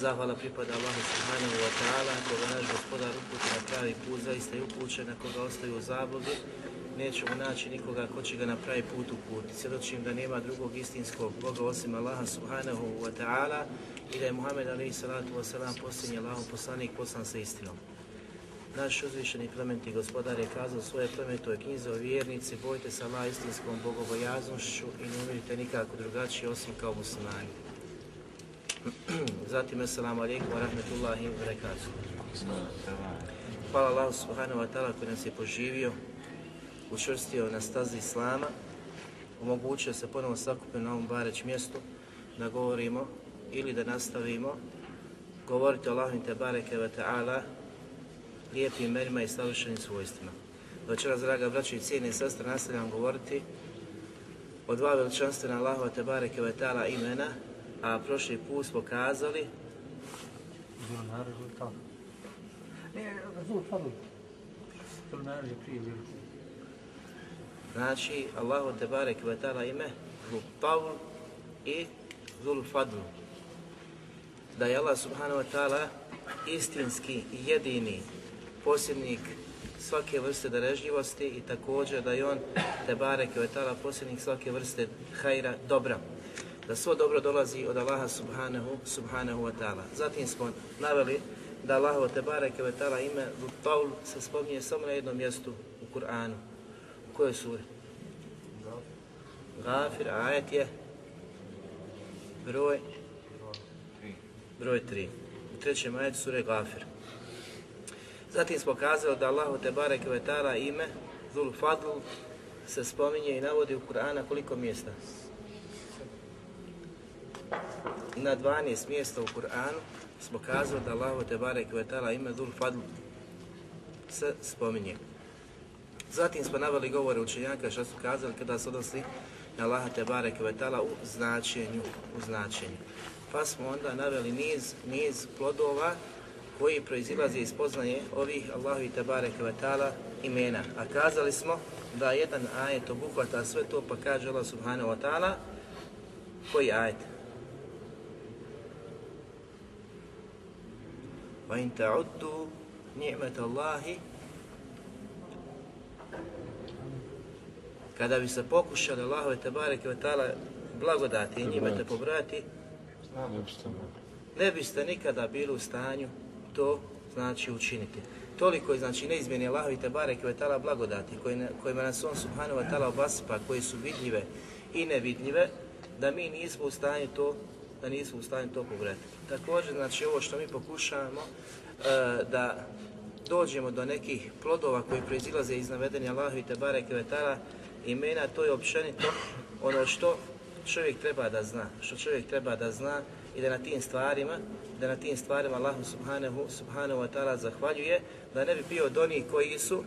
Zahvala pripada Allahu subhanahu wa ta'ala, koga naš gospodar uputi na pravi put, zaista je upućen, a koga ostaju u zabludi, nećemo naći nikoga ko će ga na pravi put uputi. Svjedočim da nema drugog istinskog Boga osim Allaha subhanahu wa ta'ala i da je Muhammed alaihi salatu wa salam posljednji Allahom poslanik poslan sa istinom. Naš uzvišeni plementi gospodar je kazao svoje plemetoj knjize o vjernici, bojte se Allah istinskom bogobojaznošću i ne umirite nikako drugačije osim kao muslimani. Zatim, assalamu alaikum wa rahmetullahi wa barakatuh. Hvala Allahu subhanahu wa ta'ala koji nas je poživio, učvrstio na stazi Islama, omogućio se ponovo sakupiti na ovom bareć mjestu da govorimo ili da nastavimo govoriti o Allahim te bareke wa ta'ala lijepim imenima i savršenim svojstvima. Večeras, draga braćo i cijene sestre, nastavljam govoriti o dva veličanstvena Allahova te bareke wa ta'ala imena a prošli put smo kazali. Znači Allahu te barek ve ta'ala ime Zul Tavl i Zul Fadl. Da je Allah subhanahu wa ta'ala istinski jedini posjednik svake vrste darežljivosti i također da je on te barek ve ta'ala posjednik svake vrste hajra dobra da svo dobro dolazi od Allaha subhanahu, subhanahu wa ta'ala. Zatim smo naveli da Allahovo te bareke ve ta'ala ime Lutaul se spominje samo na jednom mjestu u Kur'anu. U kojoj suri? Gafir, ajet je broj broj 3. U trećem ajetu sure Gafir. Zatim smo kazali da Allahu te bareke ve ime Zul Fadl se spominje i navodi u Kur'ana koliko mjesta? Na 12 mjesta u Kur'anu smo kazali da Allahu te barek ve ta'ala ime Dhul Fadl se spominje. Zatim smo naveli govore učenjaka što su kazali kada se odnosi na Allaha te u značenju, u značenju. Pa smo onda naveli niz, niz plodova koji proizilaze iz poznanje ovih Allahu te barek ve ta'ala imena. A kazali smo da jedan ajet obuhvata sve to pa kaže Allah subhanahu wa ta'ala koji ajet? وَإِن تَعُدُّوا نِعْمَةَ اللَّهِ Kada bi se pokušali Allahove tebareke ve ta'ala blagodati i njime te pobrati, ne biste nikada bili u stanju to znači učiniti. Toliko je znači neizmjeni Allahovi tebareke ve ta'ala blagodati koje, kojima nas on subhanahu wa ta'ala obasipa, koje su vidljive i nevidljive, da mi nismo u stanju to da nismo u stanju to pobrati. Također, znači ovo što mi pokušavamo e, da dođemo do nekih plodova koji proizilaze iz navedenja Allahu i Tebare Kvetara imena, to je općenito ono što čovjek treba da zna, što čovjek treba da zna i da na tim stvarima, da na tim stvarima Allahu subhanahu, subhanahu wa ta'ala zahvaljuje, da ne bi bio od onih koji su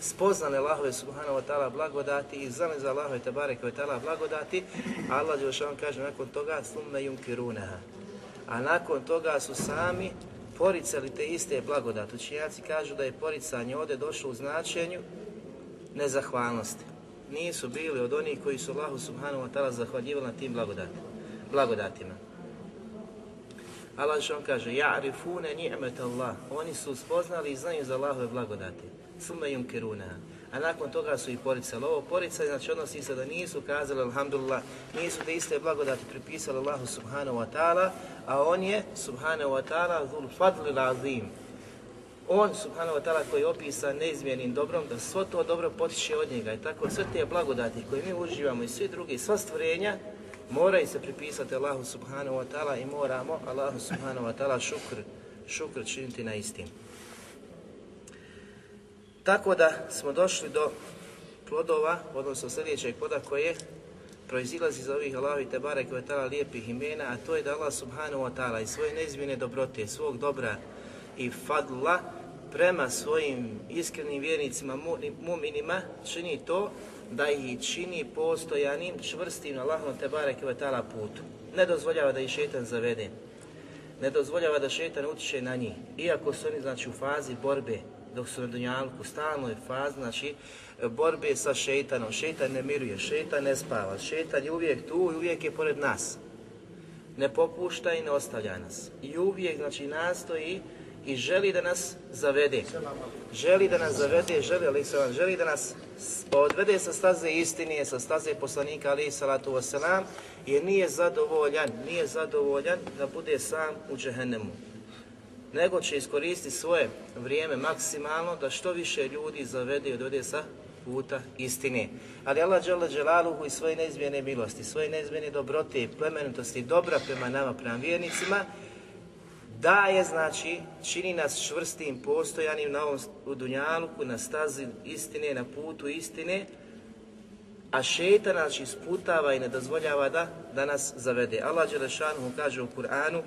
spoznali Allahove subhanahu wa ta'ala blagodati i znali za Allahove tabareke wa ta'ala blagodati, Allah Đelšan kaže nakon toga slumme yunkirunaha. A nakon toga su sami poricali te iste blagodati. Učinjaci kažu da je poricanje ovdje došlo u značenju nezahvalnosti. nisu bili od onih koji su Allahu subhanahu wa ta'ala zahvaljivali na tim blagodatima. blagodatima. Allah što on kaže, ja'rifune ni'met Allah. Oni su spoznali i znaju za Allahove blagodati. Sume yunkirunaha. A nakon toga su i poricali. Ovo poricali, znači odnosi se da nisu kazali, alhamdulillah, nisu te iste blagodati pripisali Allahu subhanahu wa ta'ala, a on je, subhanahu wa ta'ala, zul fadlil azim. On, subhanahu wa ta'ala, koji je opisan neizmjernim dobrom, da svo to dobro potiče od njega. I tako sve te blagodati koje mi uživamo i svi drugi, sva stvorenja, moraju se pripisati Allahu subhanahu wa ta'ala i moramo Allahu subhanahu wa ta'ala šukr, šukr činiti na istim. Tako da smo došli do plodova, odnosno sljedećeg ploda koje proizilazi iz ovih Allahovi Tebare koje tala lijepih imena, a to je da Allah subhanahu wa ta'ala i svoje neizmjene dobrote, svog dobra i fadla prema svojim iskrenim vjernicima, muminima, čini to da ih čini postojanim, čvrstim na Allahom Tebare tala putu. Ne dozvoljava da ih šetan zavede. Ne dozvoljava da šetan utiče na njih. Iako su oni znači u fazi borbe, dok su na Dunjalku, stalno je faz, znači, borbe sa šeitanom. Šeitan ne miruje, šeitan ne spava, šeitan je uvijek tu i uvijek je pored nas. Ne popušta i ne ostavlja nas. I uvijek, znači, nastoji i želi da nas zavede. Želi da nas zavede, želi, ali želi da nas odvede sa staze istine, sa staze poslanika, ali salatu wasalam, jer nije zadovoljan, nije zadovoljan da bude sam u džehennemu nego će iskoristiti svoje vrijeme maksimalno da što više ljudi zavede i odvede sa puta istine. Ali Allah dželle dželaluhu i svoje neizmjene milosti, svoje neizmjene dobrote i plemenitosti dobra prema nama, prema vjernicima, daje, znači, čini nas čvrstim, postojanim na ovom u dunjaluku, na stazi istine, na putu istine, a šeta znači isputava i ne dozvoljava da, da nas zavede. Allah Đelešanu kaže u Kur'anu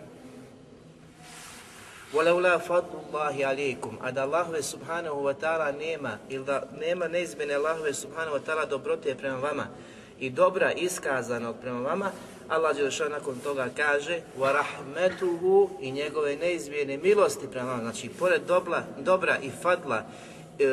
وَلَوْلَا فَضْلُ اللَّهِ عَلَيْكُمْ A da Allahove subhanahu wa ta'ala nema, ili da nema neizmjene Allahove subhanahu wa ta'ala dobrote prema vama i dobra iskazanog prema vama, Allah Đelešan nakon toga kaže وَرَحْمَتُهُ i njegove neizmjene milosti prema vama. Znači, pored dobra, dobra i fadla e, E,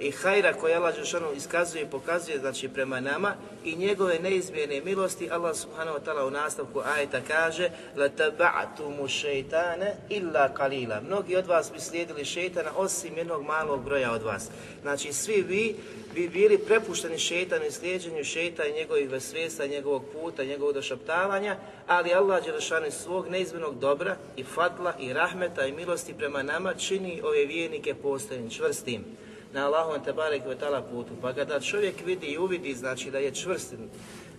i hajra koje Allah Žešanu iskazuje i pokazuje znači prema nama i njegove neizmjene milosti Allah subhanahu wa ta'ala u nastavku ajeta kaže la taba'tumu šeitane illa kalila mnogi od vas bi slijedili šeitana osim jednog malog broja od vas. Znači svi vi bi bili prepušteni šeitanu i slijedženju šeitana i njegovih vesvesa, njegovog puta, njegovog došaptavanja ali Allah Đelešanu iz svog neizmjernog dobra i fadla i rahmeta i milosti prema nama čini ove vijenike postojim čvrstim na Allahom te barek putu. Pa kada čovjek vidi i uvidi znači da je čvrst,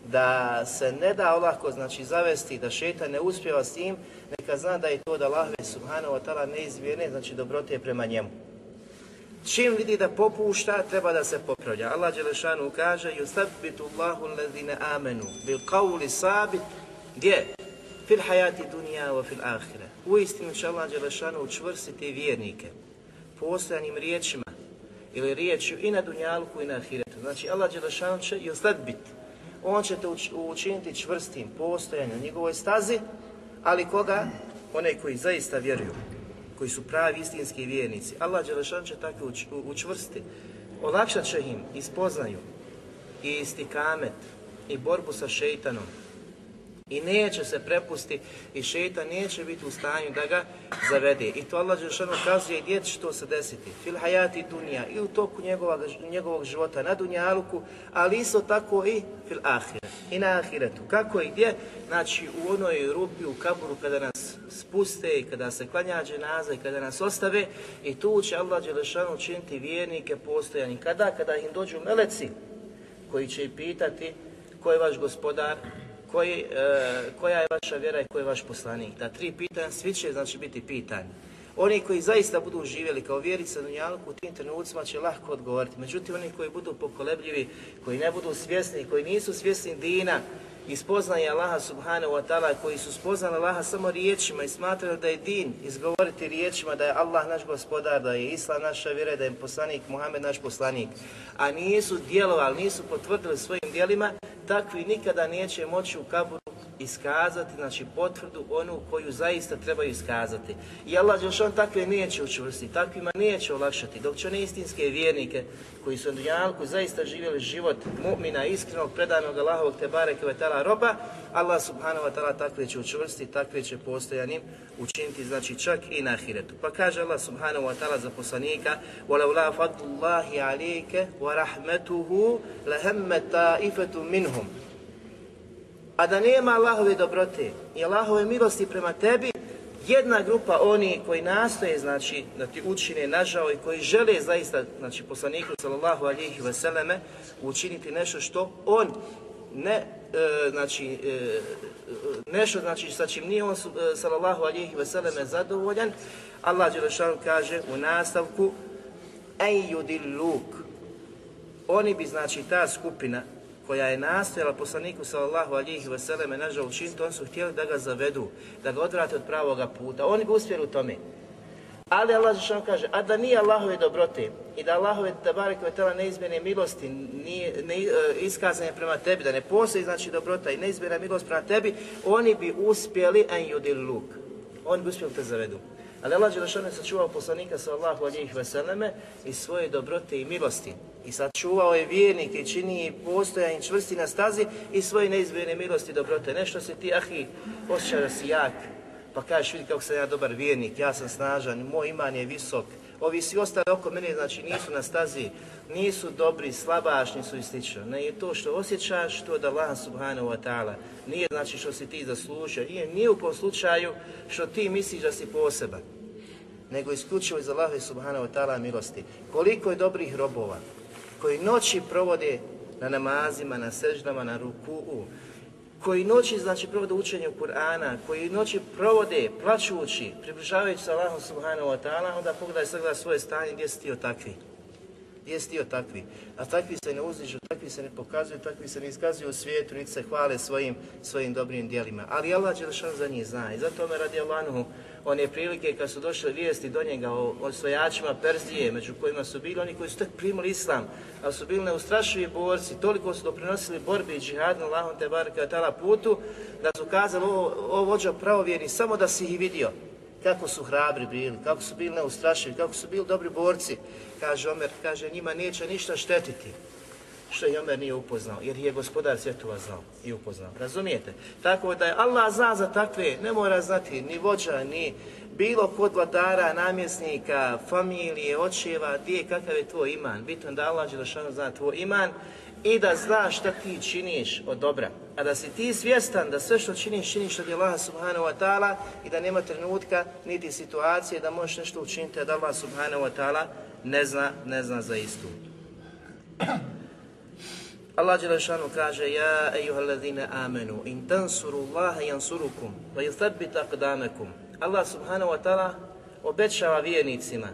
da se ne da olako znači zavesti, da šeta ne uspjeva s tim, neka zna da je to da Allah subhanahu wa ta'ala neizmjerne, znači dobrote prema njemu. Čim vidi da popušta, treba da se popravlja. Allah Đelešanu kaže يُثَبِّتُ اللَّهُ الَّذِينَ آمَنُوا بِالْقَوْلِ sabit Gdje? Fil hayati dunja wa fil ahire. U istinu će Allah Đelešanu učvrstiti vjernike postojanim riječima ili riječju i na dunjalku i na ahiretu. Znači Allah Đelešanu će i bit. On će te učiniti čvrstim postojanjem njegovoj stazi, ali koga? One koji zaista vjeruju, koji su pravi istinski vjernici. Allah Đelešan će tako učvrsti. Olakšat će im i spoznaju i istikamet i borbu sa šeitanom, i neće se prepusti i šeitan neće biti u stanju da ga zavede. I to Allah Žešanu kazuje gdje će to se desiti. Fil hajati dunja i u toku njegovog, njegovog života na dunjaluku, ali isto tako i fil ahire. I na ahiretu. Kako i gdje? Znači u onoj rupi, u kaburu kada nas spuste i kada se klanja dženaza i kada nas ostave i tu će Allah Žešanu učiniti vjernike postojani. Kada? Kada im dođu meleci koji će ih pitati ko je vaš gospodar, koji, e, koja je vaša vjera i koji je vaš poslanik. Ta tri pitanja, svi će znači biti pitani. Oni koji zaista budu živjeli kao vjerice na Dunjalku u tim trenucima će lahko odgovoriti. Međutim, oni koji budu pokolebljivi, koji ne budu svjesni, koji nisu svjesni dina i Allaha subhanahu wa ta'ala, koji su spoznali Allaha samo riječima i smatrali da je din izgovoriti riječima da je Allah naš gospodar, da je Islam naša vjera, da je poslanik Muhammed naš poslanik, a nisu djelovali, nisu potvrdili svojim djelima, takvi nikada neće moći u kaburu iskazati, znači potvrdu onu koju zaista trebaju iskazati. I Allah on takve neće učvrstiti, takvima neće olakšati, dok će one istinske vjernike koji su na dunjalku zaista živjeli život mu'mina, iskrenog, predanog Allahovog te bareke vetala roba, Allah subhanahu wa ta'ala takve će učvrstiti, takve će postojanim učiniti, znači čak i na ahiretu. Pa kaže Allah subhanahu wa ta'ala za poslanika وَلَوْ فَضُّ اللَّهِ عَلَيْكَ وَرَحْمَتُهُ لَهَمَّ طَائِفَةٌ مِنْهُمْ a da nema Allahove dobrote i Allahove milosti prema tebi, jedna grupa oni koji nastoje, znači, da ti učine nažao i koji žele zaista, znači, poslaniku sallallahu alihi vseleme učiniti nešto što on ne, e, znači, e, nešto, znači, sa čim nije on, e, sallallahu alihi vseleme zadovoljan, Allah Đelešanu kaže u nastavku, ej luk, oni bi, znači, ta skupina, koja je nastojala poslaniku sallallahu alihi vseleme nažal učiniti, oni su htjeli da ga zavedu, da ga odvrate od pravoga puta. Oni bi uspjeli u tome. Ali Allah Žešan kaže, a da nije Allahove dobrote i da Allahove tabare koje tela neizmjene milosti nije, ne, e, iskazane prema tebi, da ne postoji znači dobrota i neizmjena milost prema tebi, oni bi uspjeli en yudil luk. Oni bi uspjeli te zavedu. Ali Allah Đelešanu je sačuvao poslanika sallahu alijih veseleme i svoje dobrote i milosti. I sačuvao je vjernike i čini postojan i čvrsti na stazi i svoje neizmjerne milosti i dobrote. Nešto si ti, ahi, osjećaj da si jak, pa kažeš vidi kako sam ja dobar vjernik, ja sam snažan, moj iman je visok. Ovi svi ostali oko mene, znači nisu na stazi, nisu dobri, slabašni su i slično. Ne je to što osjećaš, to da Allah subhanahu wa ta'ala. Nije znači što si ti zaslužio, nije ni u kom slučaju što ti misliš da si poseban nego isključivo iz Allaha subhanahu wa ta'ala milosti. Koliko je dobrih robova koji noći provode na namazima, na seždama, na ruku'u, koji noći znači provode učenje Kur'ana, koji noći provode plaćući, približavajući se Allahom subhanahu wa ta'ala, onda pogledaj sada svoje stanje gdje si ti takvi. Gdje si ti takvi? A takvi se ne uzdižu, takvi se ne pokazuju, takvi se ne iskazuju u svijetu, niti se hvale svojim, svojim dobrim dijelima. Ali Allah Đelešan za njih zna i zato me radi Allahuhu one prilike kad su došle vijesti do njega o osvojačima Perzije, među kojima su bili oni koji su tek primili islam, ali su bili neustrašivi borci, toliko su doprinosili borbi i džihadu na Allahom te baraka putu, da su kazali ovo, ovo vođa pravovjerni samo da si ih vidio kako su hrabri bili, kako su bili neustrašivi, kako su bili dobri borci. Kaže Omer, kaže njima neće ništa štetiti što je Omer nije upoznao, jer je gospodar svjetova znao i upoznao. Razumijete? Tako da je Allah zna za takve, ne mora znati ni vođa, ni bilo kod vladara, namjesnika, familije, očeva, gdje kakav je tvoj iman. Bitno da Allah Đelešanu zna tvoj iman i da znaš šta ti činiš od dobra. A da si ti svjestan da sve što činiš, činiš od Allah subhanahu wa ta'ala i da nema trenutka niti situacije da možeš nešto učiniti, da Allah subhanahu wa ta'ala ne zna, ne zna za istu. Allah Đelešanu kaže Ja ejuhalladine amenu in tansuru Allaha jansurukum wa yuthabbit aqdamakum Allah subhanahu wa ta'ala obećava vjernicima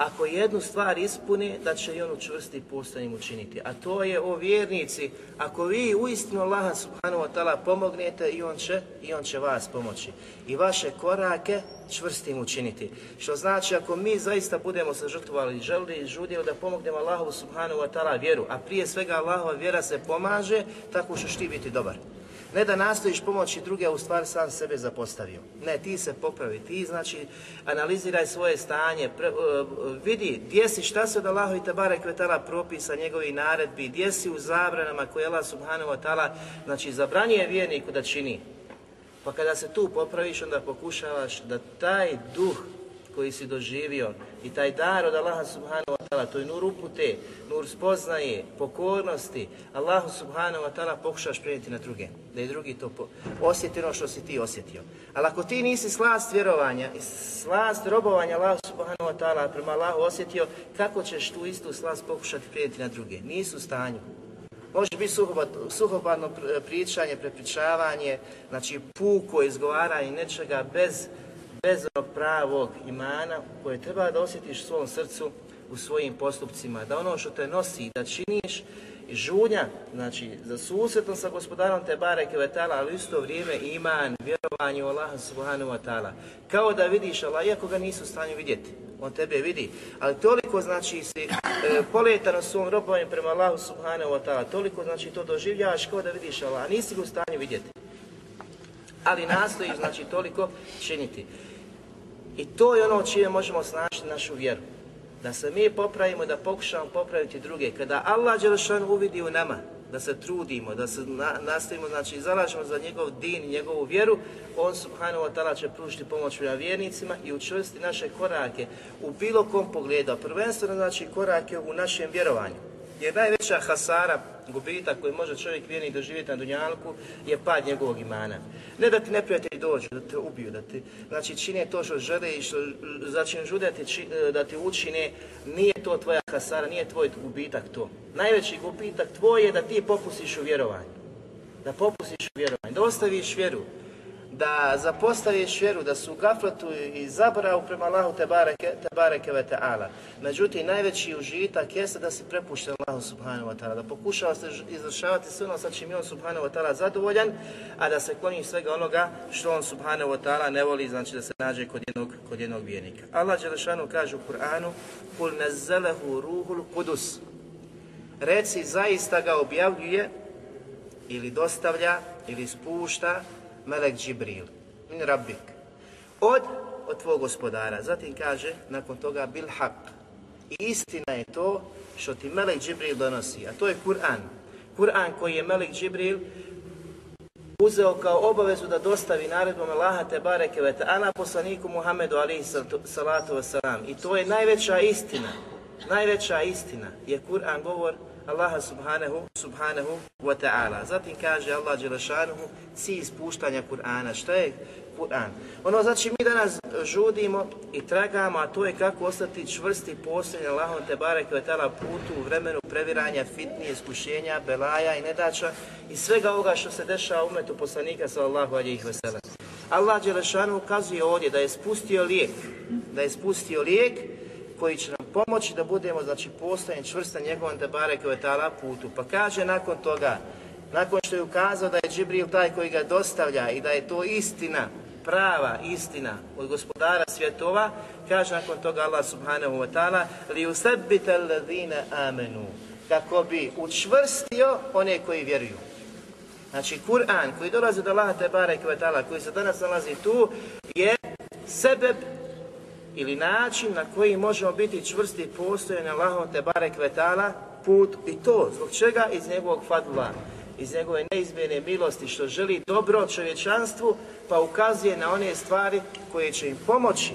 ako jednu stvar ispuni, da će i on učvrsti postojanjem učiniti. A to je o vjernici, ako vi uistinu Allaha subhanahu wa ta'ala pomognete i on, će, i on će vas pomoći. I vaše korake čvrstim učiniti. Što znači ako mi zaista budemo se žrtvovali, želili i žudjeli da pomognemo Allahu subhanahu wa ta'ala vjeru, a prije svega Allahova vjera se pomaže, tako što ti biti dobar. Ne da nastojiš pomoći druge, a u stvari sam sebe zapostavio. Ne, ti se popravi, ti znači analiziraj svoje stanje, pre, uh, vidi gdje si, šta se od Allaha i Tabara Kvetala propisa njegovi naredbi, gdje si u zabranama koje Allah subhanahu wa ta'ala znači zabranjuje vjerniku da čini. Pa kada se tu popraviš, onda pokušavaš da taj duh koji si doživio i taj dar od Allaha subhanahu wa ta'ala, to je nur upute, nur spoznaje, pokornosti, Allahu subhanahu wa ta'ala pokušaš prenijeti na druge, da i drugi to osjeti ono što si ti osjetio. Ali ako ti nisi slast vjerovanja i slast robovanja Allahu subhanahu wa ta'ala prema Allahu osjetio, kako ćeš tu istu slast pokušati prenijeti na druge? Nisu u stanju. Može biti suhopadno pričanje, prepričavanje, znači puko izgovaranje nečega bez bez pravog imana koje treba da osjetiš u svom srcu, u svojim postupcima, da ono što te nosi, da činiš žunja, znači za susretom sa gospodarom te bareke vetala, ali isto vrijeme iman, vjerovanje u Allaha subhanahu wa ta'ala. Kao da vidiš Allah, iako ga nisu u stanju vidjeti, on tebe vidi, ali toliko znači si e, poletan u svom robovanju prema Allahu subhanahu wa ta'ala, toliko znači to doživljavaš kao da vidiš Allah, nisi ga u stanju vidjeti. ali nastoji znači toliko činiti. I to je ono čime možemo snažiti našu vjeru. Da se mi popravimo, da pokušamo popraviti druge. Kada Allah Đelešan uvidi u nama, da se trudimo, da se na, nastavimo, znači zalažemo za njegov din i njegovu vjeru, on subhanahu wa ta'ala će pružiti pomoć vjernicima i učvrsti naše korake u bilo kom pogledu, prvenstveno znači korake u našem vjerovanju. Jer najveća hasara, gubitak koji može čovjek vjernik doživjeti na Dunjalku je pad njegovog imana. Ne da ti neprijatelji dođu, da te ubiju, da ti znači, čine to što žele i što žude da ti, da ti učine, nije to tvoja hasara, nije tvoj gubitak to. Najveći gubitak tvoj je da ti popustiš u vjerovanju. Da popustiš u vjerovanju, da ostaviš vjeru, da zapostaviš vjeru, da su gafletu i zaboravu prema Allahu te bareke, te bareke ve. Međutim, najveći užitak jeste da si prepušten Allahu subhanahu wa ta'ala, da pokušava se izvršavati sve ono sa čim je on subhanahu wa ta'ala zadovoljan, a da se kloni svega onoga što on subhanahu wa ta'ala ne voli, znači da se nađe kod jednog, kod jednog vjernika. Allah Đelešanu kaže u Kur'anu, kul nazzalehu ruhul kudus. Reci, zaista ga objavljuje ili dostavlja ili spušta Melek Džibril, min rabbik, od, od tvog gospodara. Zatim kaže, nakon toga, bil haq. I istina je to što ti Melek Džibril donosi, a to je Kur'an. Kur'an koji je Melek Džibril uzeo kao obavezu da dostavi naredbom Allaha te bareke ve ta'ala poslaniku Muhammedu alihi salatu wasalam. I to je najveća istina. Najveća istina je Kur'an govor Allaha subhanahu, subhanahu wa ta'ala. Zatim kaže Allah Đelešanuhu cilj spuštanja Kur'ana. Šta je Kur'an? Ono znači mi danas žudimo i tragamo, a to je kako ostati čvrsti posljednji Allahom te barek wa ta'ala putu u vremenu previranja, fitnije, iskušenja, belaja i nedača i svega ovoga što se dešava umetu poslanika sallallahu alihi wasallam. Allah Đelešanu ukazuje ovdje da je spustio lijek, da je spustio lijek koji će pomoći da budemo znači postojen čvrsta njegovom te bareke ta'ala putu. Pa kaže nakon toga, nakon što je ukazao da je Džibril taj koji ga dostavlja i da je to istina, prava istina od gospodara svjetova, kaže nakon toga Allah subhanahu wa ta'ala li usabbita alladhina amenu kako bi učvrstio one koji vjeruju. Znači Kur'an koji dolazi od Allaha te ta'ala koji se danas nalazi tu je sebeb ili način na koji možemo biti čvrsti postoje na Allahom te barek vetala put i to zbog čega iz njegovog fadla, iz njegove neizmjene milosti što želi dobro čovječanstvu pa ukazuje na one stvari koje će im pomoći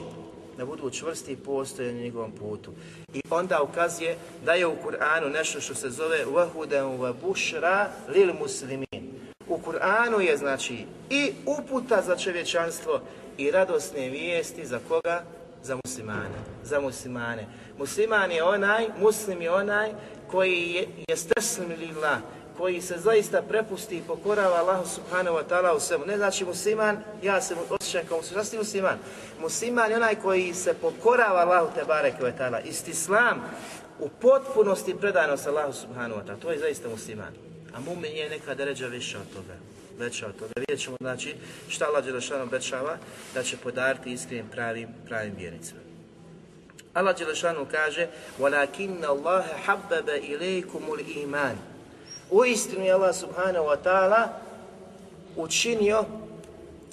da budu čvrsti i postoje na njegovom putu. I onda ukazuje da je u Kur'anu nešto što se zove vahudan wa bushra lil muslimin. U Kur'anu je znači i uputa za čovječanstvo i radosne vijesti za koga? Za muslimane, za muslimane. Musliman je onaj, muslim je onaj koji je, je koji se zaista prepusti i pokorava Allahu subhanahu wa ta'ala u svemu. Ne znači musliman, ja se osjećam kao musliman, znači musliman. Musliman je onaj koji se pokorava Allahu te bareke wa ta'ala. Istislam u potpunosti predanost Allahu subhanahu wa ta'ala. To je zaista musliman. A mumin je neka deređa više od toga veća od toga. Vidjet ćemo znači šta Allah Đelešanu obećava da će podariti iskrenim pravim, pravim vjernicima. Allah Đelešanu kaže وَلَكِنَّ اللَّهَ حَبَّبَ إِلَيْكُمُ الْإِيمَانِ U istinu je Allah subhanahu wa ta'ala učinio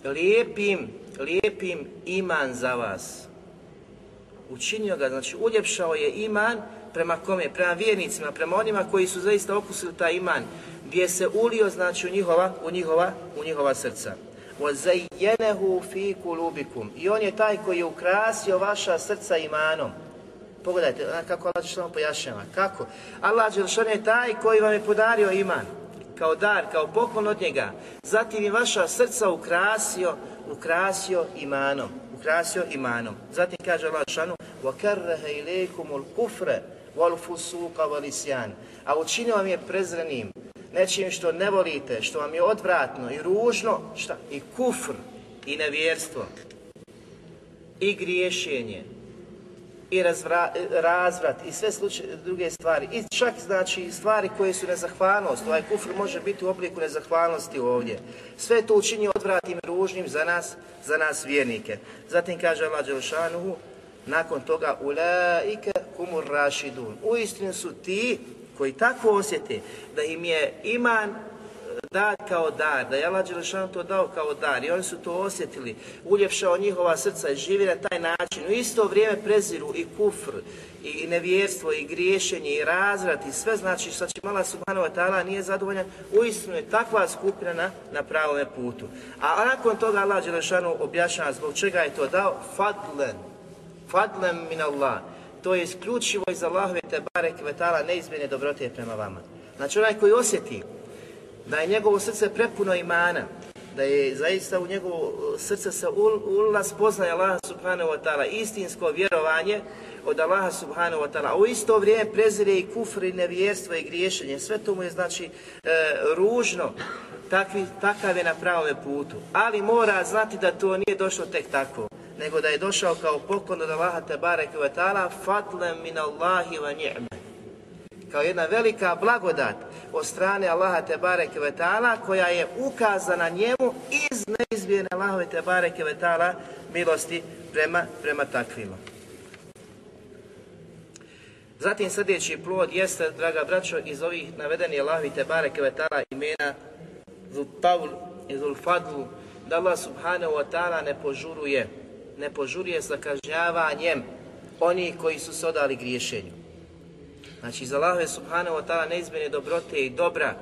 lijepim, lijepim iman za vas. Učinio ga, znači uljepšao je iman prema kome? Prema vjernicima, prema onima koji su zaista okusili taj iman, gdje se ulio znači u njihova, u njihova, u njihova srca. وَزَيَّنَهُ فِي كُلُوبِكُمْ I on je taj koji je ukrasio vaša srca imanom. Pogledajte kako Allah što pojašnjava. Kako? Allah Đelšan je taj koji vam je podario iman kao dar, kao poklon od njega. Zatim je vaša srca ukrasio, ukrasio imanom. Ukrasio imanom. Zatim kaže Allah Đelšanu وَكَرَّهَ إِلَيْكُمُ الْكُفْرَ wal fusuqa wal isyan. A učinio vam je prezrenim nečim što ne volite, što vam je odvratno i ružno, šta? I kufr, i nevjerstvo, i griješenje, i razvra, razvrat, i sve slučaje, druge stvari. I čak, znači, stvari koje su nezahvalnost. Ovaj kufr može biti u obliku nezahvalnosti ovdje. Sve to učinio odvratnim i ružnim za nas, za nas vjernike. Zatim kaže Allah Đelšanuhu, nakon toga, ulaike kumur rašidun. Uistinu su ti koji tako osjete da im je iman dar kao dar, da je Allah Đelešanu to dao kao dar i oni su to osjetili, uljepšao njihova srca i živi na taj način. U isto vrijeme preziru i kufr, i nevjerstvo, i griješenje, i razvrat, i sve znači čim Allah subhanahu wa ta'ala nije zadovoljan, uistinu je takva skupina na, na pravome putu. A nakon toga Allah Đelešanu objašnjava zbog čega je to dao, fadlen, fadlen min Allah. To je isključivo iz Allahove te barek vetala neizmjene dobrote prema vama. Znači onaj koji osjeti da je njegovo srce prepuno imana, da je zaista u njegovo srce se ulila spoznaje Allaha subhanahu wa ta'ala, istinsko vjerovanje od Allaha subhanahu wa ta'ala, u isto vrijeme prezire i kufr i nevjerstvo i griješenje, sve to mu je znači e, ružno, Takvi, takav je na pravome putu, ali mora znati da to nije došlo tek tako, nego da je došao kao poklon od Allaha te bareke wa ta'ala, fadlem min Allahi wa ni'me kao jedna velika blagodat od strane Allaha te bareke ve taala koja je ukazana njemu iz neizmjene Allahove te bareke ve taala milosti prema prema takvima. Zatim sljedeći plod jeste, draga braćo, iz ovih navedeni Allahovi te bareke ve taala imena Zul Taul i Zul Fadlu, da Allah subhanahu wa ta'ala ne požuruje, ne požuruje sa kažnjavanjem onih koji su se odali griješenju. Znači, iz Allahove subhanahu wa ta'ala neizmjene dobrote i dobra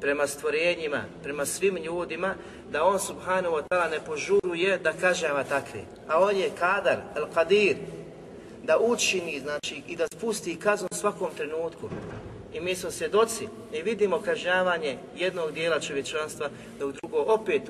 prema stvorenjima, prema svim ljudima, da on subhanahu wa ta'ala ne požuruje da kažava takve. A on je kadar, el kadir, da učini, znači, i da spusti kaznu svakom trenutku. I mi smo svjedoci i vidimo kažnjavanje jednog dijela čovječanstva u drugo opet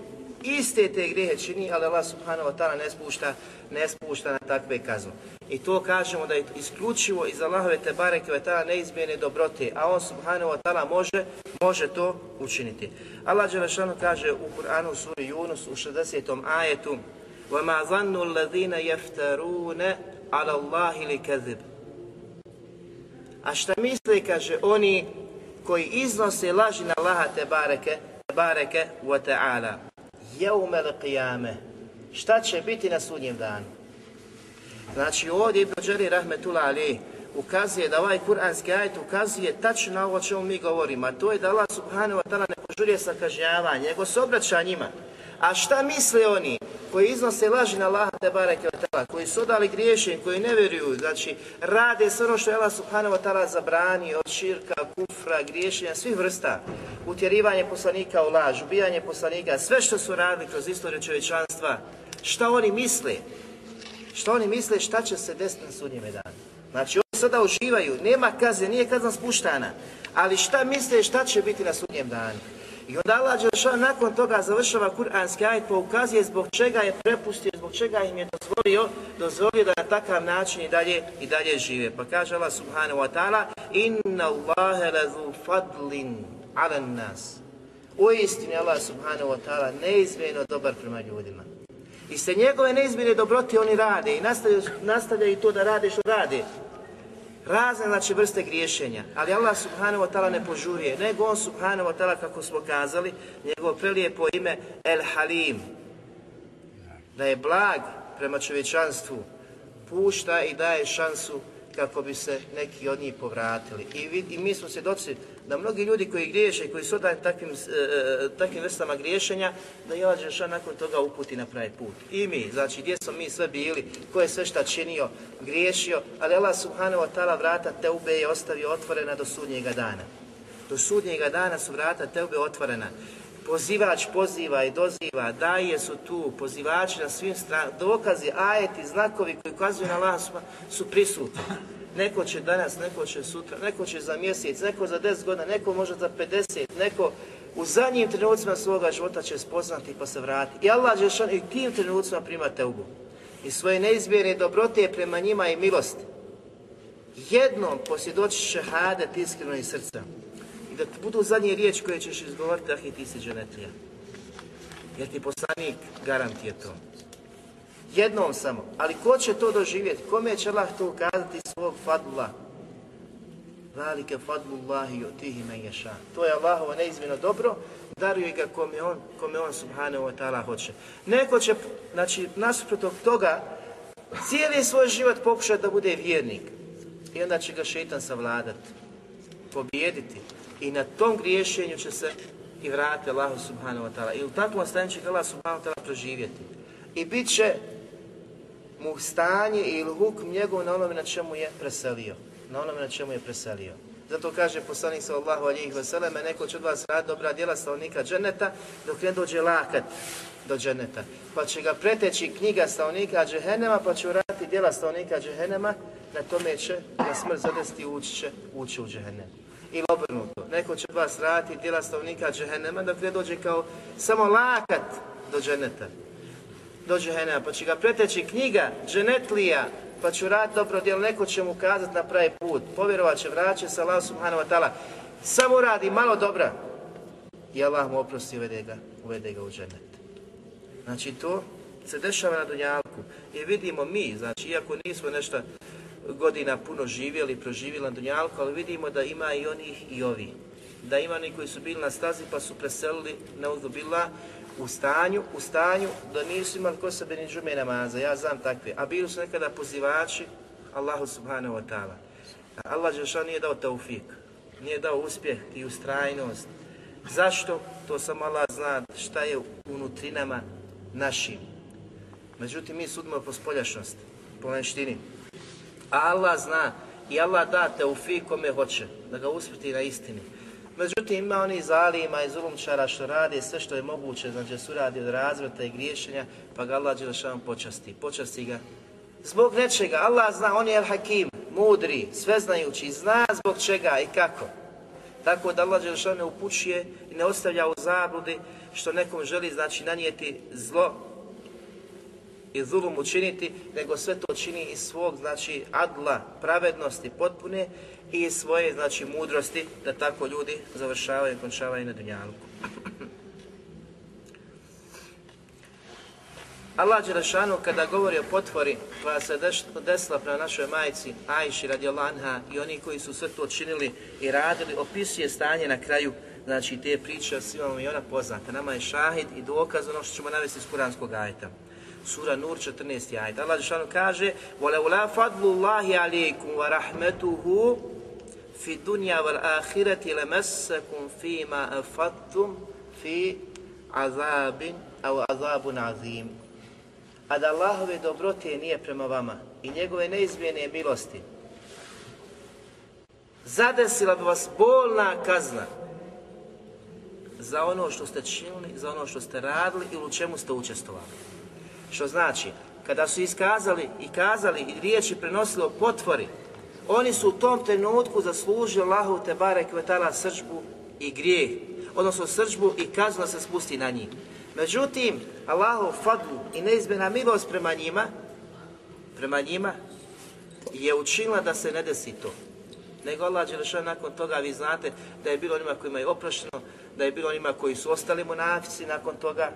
iste te grijehe čini, ali Allah subhanahu wa ta'ala ne spušta, ne spušta na takve kaznu. I to kažemo da je isključivo iz Allahove te bareke ve ta'ala neizmjene dobrote, a on subhanahu wa ta'ala može, može to učiniti. Allah Đelešanu kaže u Kur'anu u suri Yunus u 60. ajetu وَمَا ظَنُّ الَّذِينَ يَفْتَرُونَ عَلَى اللَّهِ لِكَذِبِ A šta misle, kaže, oni koji iznose laži na Allaha te bareke, te bareke wa ta'ala jeume qiyame. Šta će biti na sudnjem danu? Znači ovdje Ibn Đari Rahmetullah Ali ukazuje da ovaj kuranski ajet ukazuje tačno na ovo o čemu mi govorimo, a to je da Allah subhanahu wa ta'ala ne požurije sa kažnjavanjem, nego se obraća njima. A šta misle oni koji iznose laži na Allaha te bareke koji su odali griješenje, koji ne vjeruju, znači rade sve ono što je Allah subhanahu wa ta'ala zabrani od širka, kufra, griješenja, svih vrsta, utjerivanje poslanika u laž, ubijanje poslanika, sve što su radili kroz istoriju čovječanstva, šta oni misle? Šta oni misle šta će se desiti na sudnjeme danu? Znači oni sada uživaju, nema kazne, nije kazna spuštana, ali šta misle šta će biti na sudnjem danu? I onda Allah Đelšan nakon toga završava kuranski ajet pa ukazuje zbog čega je prepustio, zbog čega im je dozvolio, dozvolio da na takav način i dalje, i dalje žive. Pa kaže Allah subhanahu wa ta'ala Inna Allahe lazu fadlin ala nas. U istini Allah subhanahu wa ta'ala neizmjerno dobar prema ljudima. I se njegove neizmjerne dobrote oni rade i nastavljaju, nastavljaju to da rade što rade razne znači vrste griješenja, ali Allah subhanahu wa ta'ala ne požurije, nego on subhanahu wa ta'ala kako smo kazali, njegovo prelijepo ime El Halim, da je blag prema čovječanstvu, pušta i daje šansu kako bi se neki od njih povratili. I, vid, i mi smo svjedoci da mnogi ljudi koji griješe, koji su odani takvim, e, e, takvim vrstama griješenja, da je Allah nakon toga uputi na pravi put. I mi, znači gdje smo mi sve bili, ko je sve šta činio, griješio, ali Allah subhanahu wa ta'ala vrata Teube je ostavio otvorena do sudnjega dana. Do sudnjega dana su vrata Teube otvorena. Pozivač poziva i doziva, daje su tu, pozivači na svim stranama, dokazi, ajeti, znakovi koji ukazuju na Allah su prisutni. Neko će danas, neko će sutra, neko će za mjesec, neko za 10 godina, neko možda za 50, neko u zadnjim trenucima svoga života će spoznati pa se vrati. I Allah će i tim trenucima prima teubu. I svoje neizmjerne dobrote prema njima i milost. Jednom posvjedoći šehadet iskreno iz srca. I da budu zadnje riječi koje ćeš izgovoriti, ah i ti si dženetlija. Jer ti poslanik garantije to. Jednom samo. Ali ko će to doživjeti? Kome će Allah to ukazati svog fadla? Valike fadlullahi yutihi men ješa. To je Allahovo neizmjeno dobro, daruje ga kome on, kome on subhanahu wa ta'ala hoće. Neko će, znači, nasuprot toga, cijeli svoj život pokušati da bude vjernik. I onda će ga šeitan savladat, pobijediti. I na tom griješenju će se i vrate Allahu subhanahu wa ta'ala. I u takvom stanju će ga Allah subhanahu wa ta'ala proživjeti. I bit će mu stanje ili hukm njegov na onome na čemu je preselio. Na onome na čemu je preselio. Zato kaže poslanik sallallahu alihi vseleme, neko će od vas radi dobra djela stanovnika dženeta, dok ne dođe lakat do dženeta. Pa će ga preteći knjiga stanovnika džehennema, pa će uraditi djela stanovnika džehennema, na tome će na smrt zadesti ući će ući u džehennem. Ili obrnuto, neko će od vas raditi djela stanovnika džehennema, dok ne dođe kao samo lakat do dženeta. Do džehennema, pa će ga preteći knjiga dženetlija, pa će uraditi dobro djelo, neko će mu kazati na pravi put, povjerovat će, vraće se Allah subhanahu wa ta'ala, samo radi malo dobra i Allah mu oprosti uvede ga, uvede ga u dženet. Znači to se dešava na Dunjalku i vidimo mi, znači iako nismo nešto godina puno živjeli, proživjeli na Dunjalku, ali vidimo da ima i onih i ovi. Da ima oni koji su bili na stazi pa su preselili na bila u stanju, u stanju da nisu imali ko sebe ni džume namaza, ja znam takve, a bili su nekada pozivači Allahu subhanahu wa ta'ala. Allah Žešan nije dao taufik, nije dao uspjeh i ustrajnost. Zašto? To samo Allah zna šta je unutrinama našim. Međutim, mi sudimo po spoljašnosti, po vanštini. A Allah zna i Allah da taufik kome hoće, da ga uspjeti na istini. Međutim, ima oni zalima i zulumčara što rade sve što je moguće, znači su radi od razvrata i griješenja, pa ga Allah Đelešanu počasti. Počasti ga zbog nečega. Allah zna, on je al-hakim, mudri, sveznajući, zna zbog čega i kako. Tako da Allah Đelešanu ne upućuje i ne ostavlja u zabludi što nekom želi znači nanijeti zlo i zulum učiniti, nego sve to čini iz svog, znači, adla, pravednosti potpune i iz svoje, znači, mudrosti, da tako ljudi završavaju i končavaju na dunjalku. Allah Đelešanu kada govori o potvori koja se desila prema našoj majici Ajši radi Anha i oni koji su sve to činili i radili, opisuje stanje na kraju znači te priče, svima i ona poznata. Nama je šahid i dokaz ono što ćemo navesti iz Kuranskog ajeta. Sura Nur 14. ajet. Allah Žešanu kaže وَلَوْلَا فَضْلُ اللَّهِ عَلَيْكُمْ وَرَحْمَتُهُ فِي دُنْيَا وَالْآخِرَةِ لَمَسَّكُمْ فِي مَا أَفَدْتُمْ فِي عَذَابٍ أَوْ عَذَابٌ عَظِيمٌ A da Allahove dobrote nije prema vama i njegove neizmjene milosti, zadesila bi vas bolna kazna za ono što ste činili, za ono što ste radili ili u čemu ste učestvovali. Što znači, kada su iskazali i kazali i riječi prenosili o potvori, oni su u tom trenutku zaslužili Allahu te barek vetala srđbu i grijeh, odnosno srđbu i kaznu da se spusti na njih. Međutim, Allahu fadlu i neizmjena milost prema njima, prema njima, je učinila da se ne desi to. Nego Allah Đelešan nakon toga, vi znate da je bilo onima kojima je oprošteno, da je bilo onima koji su ostali munafici nakon toga,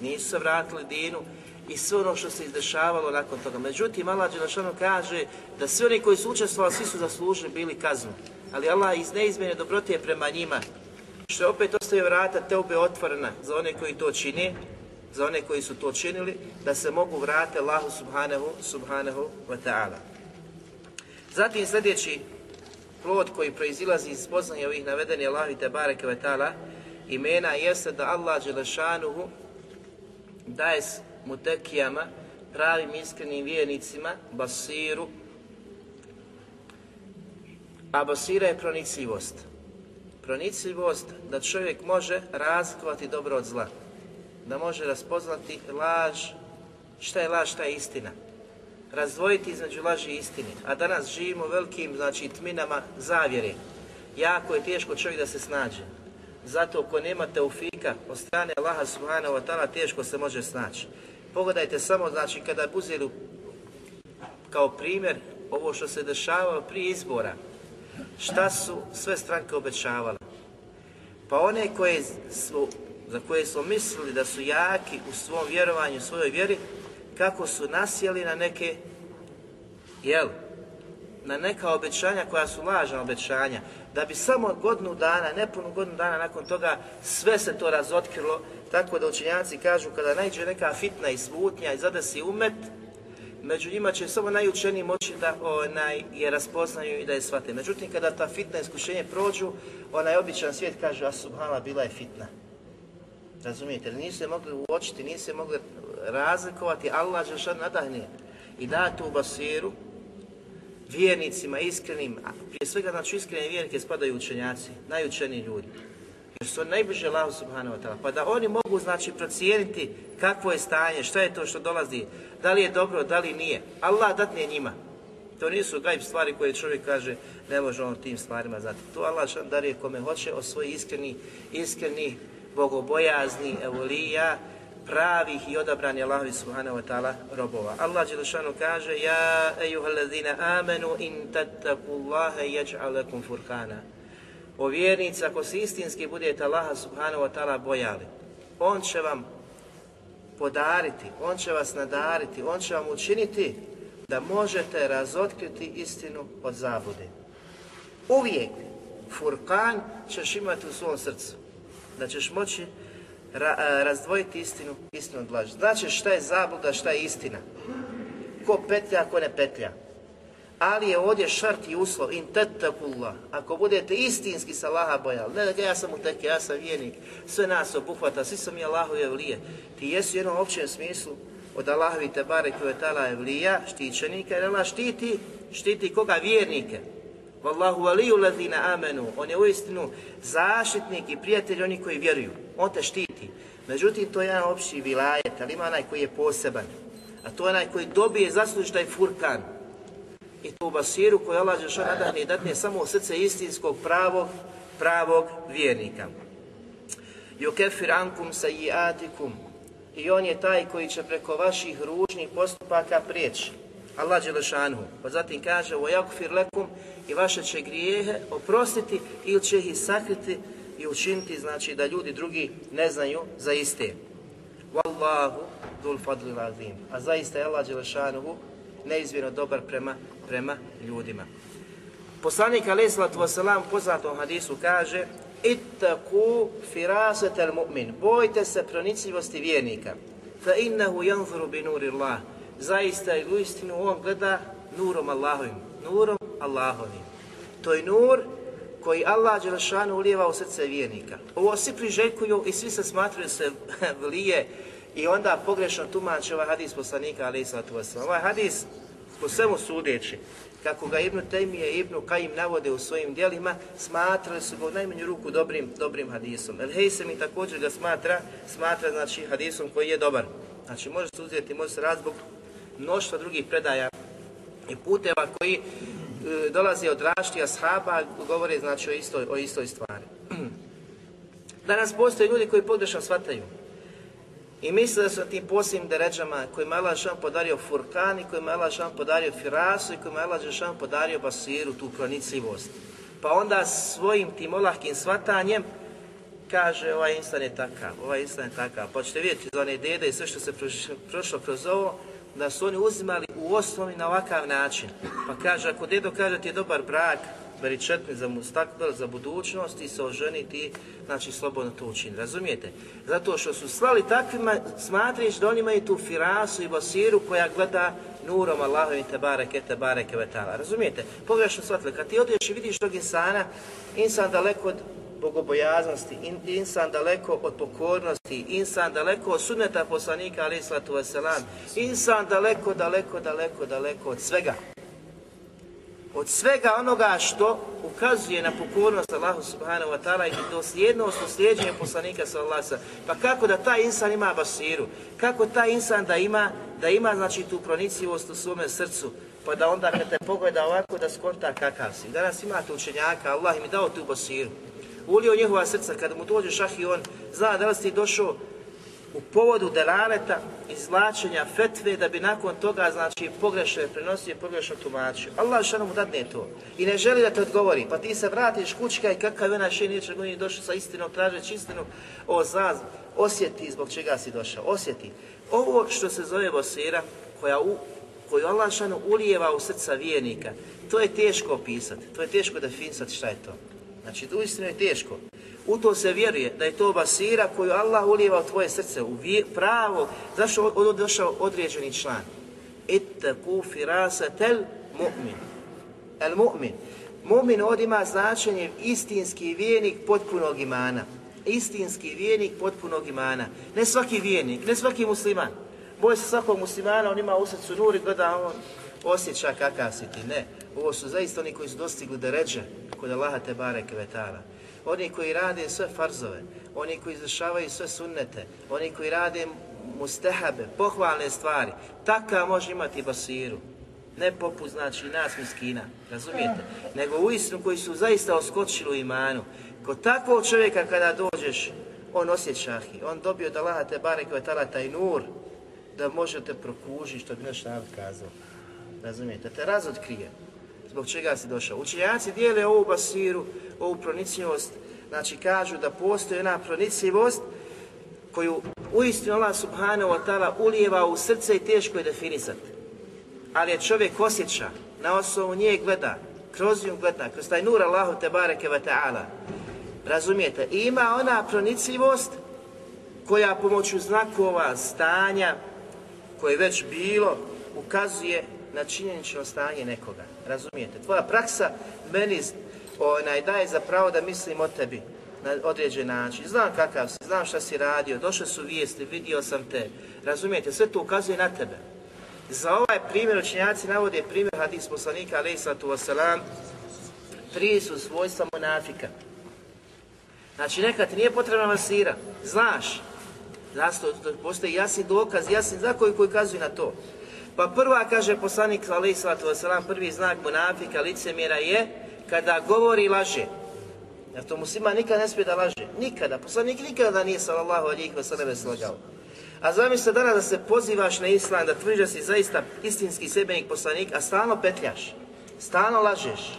nisu se vratili dinu i sve ono što se izdešavalo nakon toga. Međutim, Allah Đelešanu kaže da svi oni koji su učestvovali, svi su zaslužili bili kaznu. Ali Allah iz neizmjene dobrotije prema njima, što je opet ostavio vrata teube otvorena za one koji to čine, za one koji su to činili, da se mogu vratiti Allahu subhanahu, subhanahu wa ta'ala. Zatim sljedeći plod koji proizilazi iz spoznanja ovih navedenih Allahu te bareke ve ta'ala imena jeste da Allah Đelešanuhu daje mutekijama, pravim iskrenim vjernicima, basiru, a basira je pronicljivost. Pronicljivost da čovjek može razlikovati dobro od zla. Da može raspoznati laž, šta je laž, šta je istina. Razdvojiti između laži i istine. A danas živimo u velikim znači, tminama zavjere. Jako je teško čovjek da se snađe. Zato ako nema teufika od strane Allaha subhanahu wa ta'ala teško se može snaći. Pogledajte samo, znači, kada uzeli kao primjer ovo što se dešavalo prije izbora, šta su sve stranke obećavale. Pa one koje su, za koje smo mislili da su jaki u svom vjerovanju, u svojoj vjeri, kako su nasjeli na neke, jel, na neka obećanja koja su lažna obećanja, da bi samo godinu dana, nepunu godinu dana nakon toga sve se to razotkrilo, tako da učenjaci kažu kada najđe neka fitna i smutnja i zadesi umet, među njima će samo najučeniji moći da onaj, je raspoznaju i da je shvate. Međutim, kada ta fitna iskušenje prođu, onaj običan svijet kaže, a subhala bila je fitna. Razumijete, nisu se mogli uočiti, nisu se mogli razlikovati, Allah Žešan nadahne i da tu basiru vjernicima, iskrenim, prije svega znači iskrene vjernike spadaju učenjaci, najučeniji ljudi. Jer su najbliže Allahu subhanahu wa ta'ala. Pa da oni mogu znači procijeniti kakvo je stanje, šta je to što dolazi, da li je dobro, da li nije. Allah datne njima. To nisu gajb stvari koje čovjek kaže ne može on tim stvarima znati. To Allah šan darije kome hoće od svojih iskreni, iskreni, bogobojazni, evolija, pravih i odabrani Allahovi subhanahu wa ta'ala robova. Allah Đelešanu kaže Ja ejuhallazina amenu in tattakullaha yaj'al lakum furkana. O vjernici, ako se istinski budete Allaha subhanahu wa ta'ala bojali, On će vam podariti, On će vas nadariti, On će vam učiniti da možete razotkriti istinu od zabude. Uvijek furkan ćeš imati u svom srcu. Da ćeš moći ra, razdvojiti istinu, istinu od laži. Znači šta je zabluda, šta je istina. Ko petlja, ko ne petlja. Ali je ovdje šart i uslov, in tetakullah. Ako budete istinski sa Allaha bojali, ne da ja sam u teke, ja sam vjernik, sve nas obuhvata, svi su mi Allahovi evlije. Ti jesu u jednom općem smislu od Allahovi te bare tala evlija, štićenika, jer Allah štiti, štiti koga vjernike. Wallahu waliju ladina amenu. On je uistinu zaštitnik i prijatelj onih koji vjeruju. On te štiti. Međutim, to je jedan opći vilajet, ali ima onaj koji je poseban. A to je onaj koji dobije zasluž taj furkan I tu basiru koju Allah Žešan nadahne i datne samo u srce istinskog pravog, pravog vjernika. Yukefir ankum sajiatikum. I on je taj koji će preko vaših ružnih postupaka prijeći. Allah Đelešanu. Pa zatim kaže وَيَغْفِرْ لَكُمْ i vaše će grijehe oprostiti ili će ih sakriti i učiniti, znači da ljudi drugi ne znaju za iste. Wallahu dul fadli azim. A zaista je Allah Đelešanu neizmjerno dobar prema, prema ljudima. Poslanik alaih sallatu wasalam u poznatom hadisu kaže Ittaku firasetel mu'min. Bojte se pronicljivosti vjernika. Fa innahu yanzuru bi nuri Allah zaista i u istinu on gleda nurom Allahovim, nurom Allahovim. To je nur koji Allah Đelešanu ulijeva u srce vjernika. Ovo svi priželjkuju i svi se smatruju se vlije i onda pogrešno tumače ovaj hadis poslanika alaih. Ovaj hadis po svemu sudeći, kako ga Ibnu Tejmije i Ibnu Kajim navode u svojim dijelima, smatrali su ga u najmanju ruku dobrim, dobrim hadisom. El Hejsem i također ga smatra, smatra znači hadisom koji je dobar. Znači može se uzeti, može se razbog mnoštva drugih predaja i puteva koji e, od raštija ashaba, govore znači o istoj, o istoj stvari. Danas postoje ljudi koji pogrešno shvataju i misle da su tim posljednim deređama kojima je Allah Žešan podario Furkan i kojima je Allah Žešan podario Firasu i kojima je Allah Žešan podario Basiru, tu pronicljivost. Pa onda svojim tim olahkim shvatanjem kaže ovaj instan je takav, ovaj instan je takav. Pa ćete vidjeti za one dede i sve što se prošlo kroz ovo, da su oni uzimali u osnovi na ovakav način. Pa kaže, ako dedo kaže ti je dobar brak, beri četni za mustakbel, za budućnost i se oženiti, znači slobodno to učini. Razumijete? Zato što su slali takvima, smatriš da oni imaju tu firasu i basiru koja gleda nurom Allahovim te bareke, te bareke vetala. Razumijete? Pogrešno shvatili. Kad ti odeš i vidiš tog insana, insan daleko od bogobojaznosti, in, insan daleko od pokornosti, insan daleko od sunneta poslanika, ali islatu wasalam, insan daleko, daleko, daleko, daleko od svega. Od svega onoga što ukazuje na pokornost Allahu subhanahu wa ta'ala i dosljednost u poslanika sallallahu Pa kako da taj insan ima basiru? Kako taj insan da ima, da ima znači tu pronicljivost u svome srcu? Pa da onda kad te pogleda ovako da skonta kakav si. Danas imate učenjaka, Allah im je dao tu basiru ulio njihova srca, kada mu dođe šah i on zna da li si došao u povodu delaleta, izvlačenja fetve, da bi nakon toga, znači, pogrešno je prenosio i pogrešno tumačio. Allah što mu dadne to i ne želi da te odgovori, pa ti se vratiš kućka i kakav je naš neće nije došao sa istinom, tražeći istinu, o zaz, osjeti zbog čega si došao, osjeti. Ovo što se zove bosira, koja u, koju Allah šanu ulijeva u srca vijenika, to je teško opisati, to je teško definisati šta je to. Znači, uistinu je teško. U to se vjeruje da je to basira koju Allah ulijeva u tvoje srce, u pravo, zašto od došao određeni član. Ittaku firasatel mu'min. El mu'min. Mu'min ovdje ima značenje istinski vijenik potpunog imana. Istinski vijenik potpunog imana. Ne svaki vijenik, ne svaki musliman. Boj se svakog muslimana, on ima u srcu nur i gleda on osjeća kakav si ti. Ne, ovo su zaista oni koji su dostigli da ređe kod Allaha te bareke vetara. Oni koji rade sve farzove, oni koji izvršavaju sve sunnete, oni koji rade mustehabe, pohvalne stvari, takav može imati basiru. Ne poput, znači, nas miskina, razumijete? Nego uistinu koji su zaista oskočili u imanu. Kod takvog čovjeka kada dođeš, on osjeća on dobio da Allaha te bareke vetara taj nur, da možete prokužiti što bi naš narod kazao. Razumijete? Te razotkrije. Zbog čega si došao. Učenjaci dijele ovu basiru, ovu pronicljivost, znači kažu da postoji jedna pronicljivost koju uistinu Allah subhanahu wa ta'ala ulijeva u srce i teško je definisati. Ali je čovjek osjeća, na osnovu nje gleda, kroz nju gleda, kroz taj nur Allahu te bareke wa ta'ala. Razumijete? Ima ona pronicljivost koja pomoću znakova, stanja, koje je već bilo, ukazuje na činjenično stanje nekoga. Razumijete? Tvoja praksa meni onaj, daje za pravo da mislim o tebi na određen način. Znam kakav si, znam šta si radio, došle su vijesti, vidio sam te. Razumijete? Sve to ukazuje na tebe. Za ovaj primjer učenjaci navode primjer hadis poslanika alaih sallatu wasalam, tri su svojstva monafika. Znači nekad nije potrebna masira, znaš, Zašto postoji jasni dokaz, jasni zakon koji ukazuje na to. Pa prva, kaže poslanik alaih sallatu prvi znak monafika, licemjera je kada govori i laže. Jer to muslima nikada ne smije da laže. Nikada. Poslanik nikada nije sallallahu alihi wasallam slagao. A zamisli danas da se pozivaš na islam, da tvrdiš da si zaista istinski sebenik poslanik, a stalno petljaš. Stalno lažeš.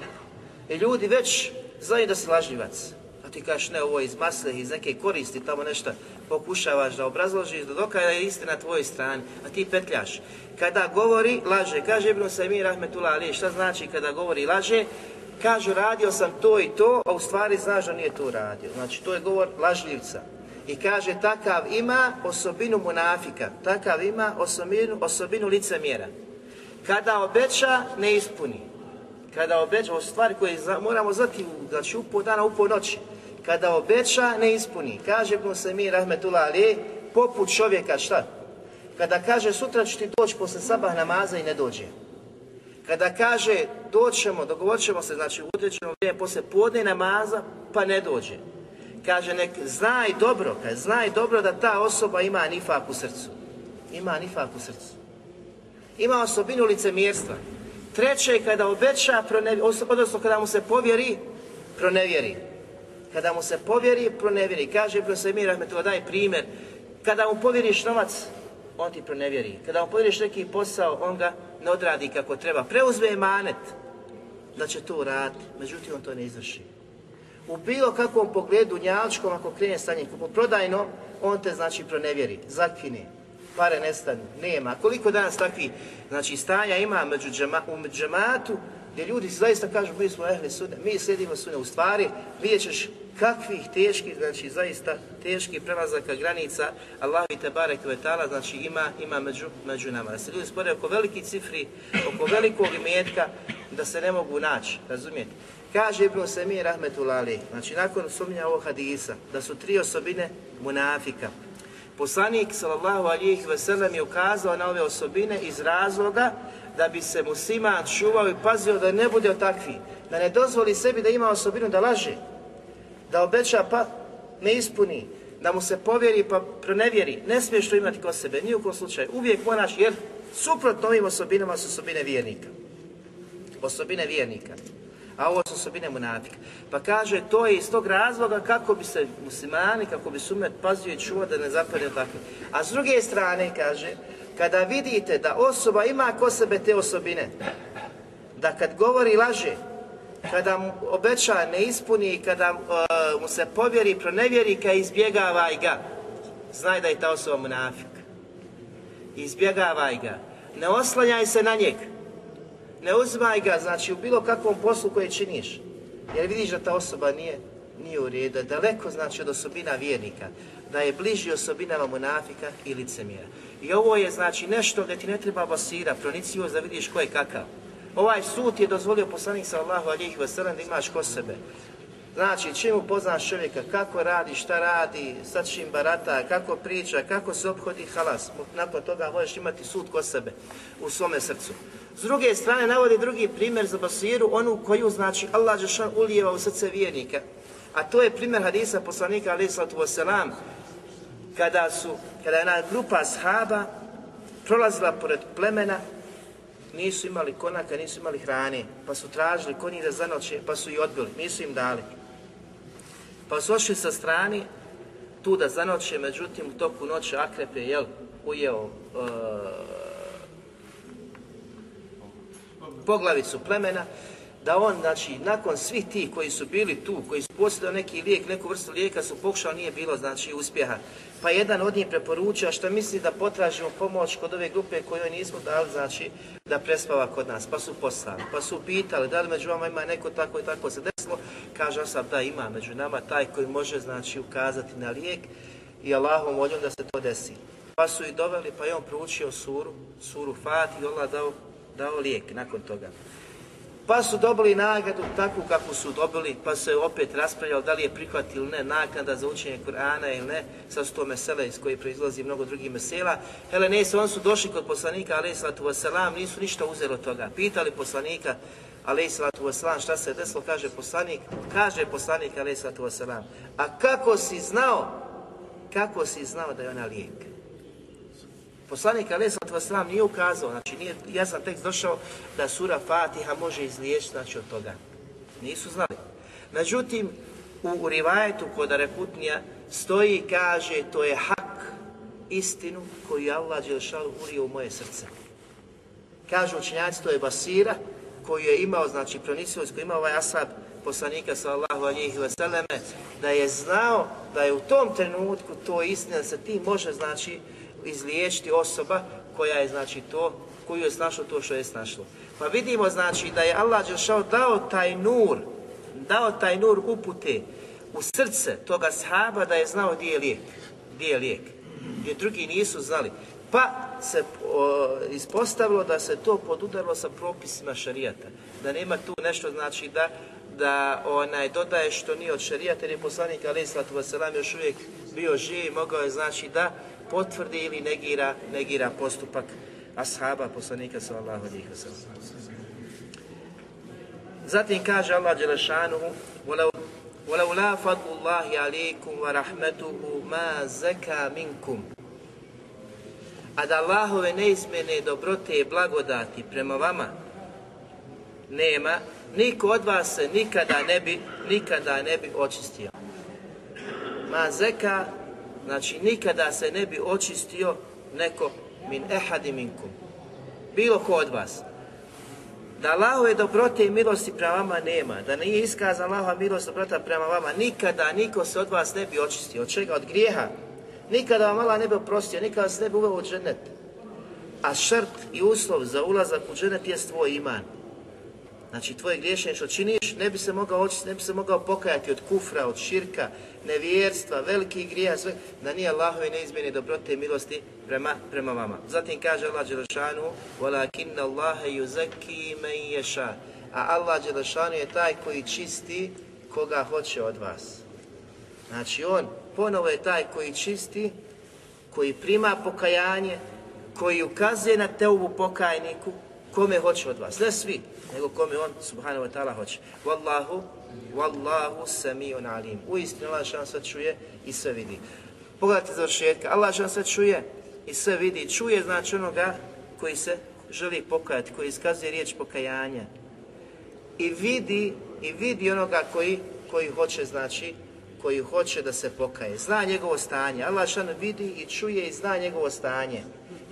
I ljudi već znaju da si lažljivac. A ti kažeš ne, ovo je iz masle, iz neke koristi, tamo nešto pokušavaš da obrazložiš, da dokaže je istina na tvojoj strani, a ti petljaš. Kada govori, laže. Kaže Ibn Sajmi Rahmetullah Ali, šta znači kada govori laže? Kažu radio sam to i to, a u stvari znaš da nije to radio. Znači to je govor lažljivca. I kaže takav ima osobinu munafika, takav ima osobinu, osobinu licemjera. Kada obeća, ne ispuni. Kada obeća, ovo stvari koje moramo znati, znači u pol dana, u pol noći. Kada obeća, ne ispuni. Kaže Ibn Sajmi Rahmetullah Ali, poput čovjeka šta? Kada kaže sutra ću ti doći posle sabah namaza i ne dođe. Kada kaže doćemo, dogovorit ćemo se, znači u određenom vrijeme posle podne namaza, pa ne dođe. Kaže nek znaj dobro, kaže znaj dobro da ta osoba ima nifak u srcu. Ima nifak u srcu. Ima osobinu licemjerstva. Treće, kada obeća, odnosno kada mu se povjeri, pronevjeri. Kada mu se povjeri, pronevjeri. Kaže Ibn Semir Ahmetullah, daj primjer. Kada mu povjeriš novac, on ti pronevjeri. Kada mu povjeriš neki posao, on ga ne odradi kako treba. Preuzme manet da će to uraditi, međutim on to ne izvrši. U bilo kakvom pogledu njalčkom, ako krene stanje kupoprodajno, on te znači pronevjeri, zakine, pare nestanu, nema. Koliko danas takvi znači, stanja ima među džema, u džematu, gdje ljudi zaista kažu mi smo ehli sune, mi slijedimo sune u stvari, vidjet ćeš kakvih teških, znači zaista teških prelazaka granica Allah i te barek vetala, znači ima, ima među, među nama. Da se ljudi spore oko velikih cifri, oko velikog imetka, da se ne mogu naći, razumijete? Kaže Ibn Semir Rahmetullah Ali, znači nakon sumnja ovog hadisa, da su tri osobine munafika. Poslanik sallallahu alijih veselem je ukazao na ove osobine iz razloga da bi se musliman čuvao i pazio da ne bude takvi, da ne dozvoli sebi da ima osobinu da laže, da obeća pa ne ispuni, da mu se povjeri pa pronevjeri, ne smiješ to imati kod sebe, ni u kom slučaju, uvijek moraš, jer suprotno ovim osobinama su osobine vjernika. Osobine vjernika. A ovo su osobine munafika. Pa kaže, to je iz tog razloga kako bi se muslimani, kako bi sumet pazio i čuo da ne zapadne takve. A s druge strane, kaže, kada vidite da osoba ima kod sebe te osobine, da kad govori laže, kada mu obeća ne ispuni, kada uh, mu se povjeri, pronevjeri, kada izbjegavaj ga, znaj da je ta osoba munafik. Izbjegavaj ga. Ne oslanjaj se na njeg. Ne uzmaj ga, znači, u bilo kakvom poslu koje činiš. Jer vidiš da ta osoba nije, nije u redu, daleko znači od osobina vjernika. da je bliži osobinama munafika i licemjera. I ovo je znači nešto gdje ti ne treba basira, proniciju da vidiš ko je kakav. Ovaj sud je dozvolio poslanik sallahu alijih wasallam da imaš ko sebe. Znači, čim upoznaš čovjeka, kako radi, šta radi, sa čim barata, kako priča, kako se obhodi, halas. Nakon toga možeš imati sud ko sebe u svome srcu. S druge strane, navodi drugi primjer za basiru, onu koju, znači, Allah Đešan ulijeva u srce vjernika. A to je primjer hadisa poslanika, alaih sallatu wasalam, kada su, kada je jedna grupa shaba prolazila pored plemena, nisu imali konaka, nisu imali hrane, pa su tražili konji da zanoće, pa su i odbili, nisu im dali. Pa su ošli sa strani tu da zanoće, međutim u toku noći akrep je jel, ujeo uh, poglavicu plemena, da on, znači, nakon svih tih koji su bili tu, koji su posjedali neki lijek, neku vrstu lijeka su pokušali, nije bilo, znači, uspjeha. Pa jedan od njih preporučio, što misli da potražimo pomoć kod ove grupe kojoj nismo dali, znači, da prespava kod nas. Pa su poslali, pa su pitali, da li među vama ima neko tako i tako se desilo. Kaže sam da ima među nama taj koji može, znači, ukazati na lijek i Allahom voljom da se to desi. Pa su i doveli, pa je on proučio suru, suru Fat i Allah dao, dao lijek nakon toga. Pa su dobili nagradu takvu kakvu su dobili, pa se opet raspravljalo da li je prihvatili ili ne naknada za učenje Kur'ana ili ne, sa sto mesele iz koje proizlazi mnogo drugih mesela. Hele, ne, oni su došli kod poslanika, alaih sallatu wasalam, nisu ništa uzeli od toga. Pitali poslanika, alaih sallatu wasalam, šta se desilo, kaže poslanik, kaže poslanik, alaih sallatu wasalam, a kako si znao, kako si znao da je ona lijek? Poslanik Ali Salatu nije ukazao, znači nije, ja sam tekst došao da sura Fatiha može izliječiti znači od toga. Nisu znali. Međutim, u, rivajetu kod Reputnija stoji i kaže to je hak, istinu koju je Allah Đelšanu urio u moje srce. Kažu učenjaci, to je basira koju je imao, znači pronisivost koju imao ovaj asab poslanika sallahu alihi vseleme, da je znao da je u tom trenutku to istina, da se ti može, znači, izliječiti osoba koja je znači to, koju je snašlo to što je snašlo. Pa vidimo znači da je Allah Đelšao dao taj nur, dao taj nur upute u srce toga sahaba da je znao gdje je lijek, gdje je lijek, gdje drugi nisu znali. Pa se o, ispostavilo da se to podudarilo sa propisima šarijata, da nema tu nešto znači da da onaj dodaje što nije od šarijata, jer je poslanik alaih sallatu još uvijek bio živ, mogao je znači da potvrdi ili negira, negira postupak ashaba poslanika sallallahu alejhi ve sellem. Zatim kaže Allah dželešanuhu: "Walau walau la fadlullahi alejkum wa rahmetuhu ma zaka minkum." A da Allahove neizmjene dobrote i blagodati prema vama nema, niko od vas se nikada ne bi, nikada ne bi očistio. Ma zeka Znači, nikada se ne bi očistio neko min ehadi minkum. Bilo ko od vas. Da Allahove dobrote i milosti prema vama nema, da nije iskazan Allahova milost dobrota prema vama, nikada niko se od vas ne bi očistio. Od čega? Od grijeha. Nikada vam Allah ne bi oprostio, nikada se ne bi uveo u džennet. A šrt i uslov za ulazak u džennet je tvoj iman. Znači, tvoje griješenje što činiš, ne bi se mogao očistiti, ne bi se mogao pokajati od kufra, od širka, nevjerstva, velikih grija, sve, da nije Allahove neizmjene dobrote i milosti prema, prema vama. Zatim kaže Allah Đelešanu, وَلَكِنَّ اللَّهَ يُزَكِّي مَنْ يَشَا A Allah Đelešanu je taj koji čisti koga hoće od vas. Znači, On ponovo je taj koji čisti, koji prima pokajanje, koji ukazuje na teubu pokajniku, kome hoće od vas. Ne svi, nego kome on, subhanahu wa ta'ala, hoće. Wallahu Wallahu sami'un alim. U istinu Allah šan sve čuje i sve vidi. Pogledajte završetka. Allah šan sve čuje i sve vidi. Čuje znači onoga koji se želi pokajati, koji iskazuje riječ pokajanja. I vidi, i vidi onoga koji, koji hoće, znači, koji hoće da se pokaje. Zna njegovo stanje. Allah šan vidi i čuje i zna njegovo stanje.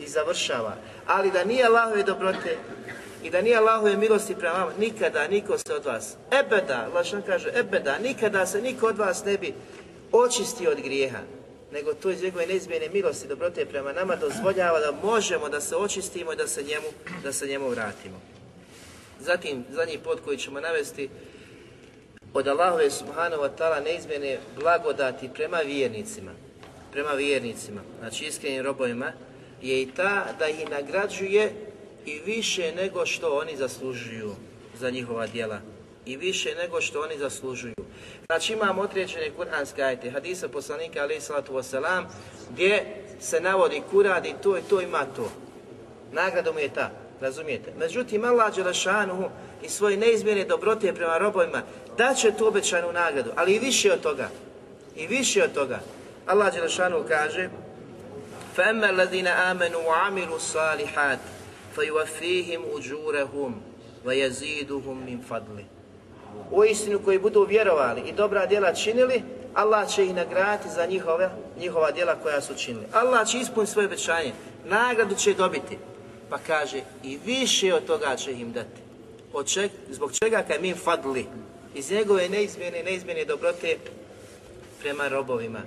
I završava. Ali da nije Allahove dobrote, i da nije Allahove milosti prema vama, nikada niko se od vas, ebeda, Lašan kaže, ebeda, nikada se niko od vas ne bi očistio od grijeha, nego to iz njegove neizmjene milosti, dobrote prema nama, dozvoljava da možemo da se očistimo i da se njemu, da se njemu vratimo. Zatim, zadnji pod koji ćemo navesti, od Allahove subhanahu wa ta'ala neizmjene blagodati prema vjernicima, prema vjernicima, znači iskrenim robovima, je i ta da ih nagrađuje i više nego što oni zaslužuju za njihova djela. I više nego što oni zaslužuju. Znači imamo određene kuranske ajte, hadisa poslanika alaih salatu wasalam, gdje se navodi kuradi to i to ima to. Nagrada mu je ta, razumijete? Međutim, Allah Đelešanuhu i svoje neizmjene dobrote prema robovima daće tu obećanu nagradu, ali i više od toga. I više od toga. Allah kaže فَأَمَّا الَّذِينَ آمَنُوا وَعَمِلُوا الصَّالِحَاتِ فَيُوَفِّيهِمْ أُجُورَهُمْ وَيَزِيدُهُمْ مِنْ فَضْلِهِ U istinu koji budu vjerovali i dobra djela činili, Allah će ih nagraditi za njihove, njihova djela koja su činili. Allah će ispuniti svoje obećanje, nagradu će dobiti. Pa kaže, i više od toga će im dati. Od čeg, zbog čega kaj mi fadli? Iz njegove neizmjene, neizmjene dobrote prema robovima.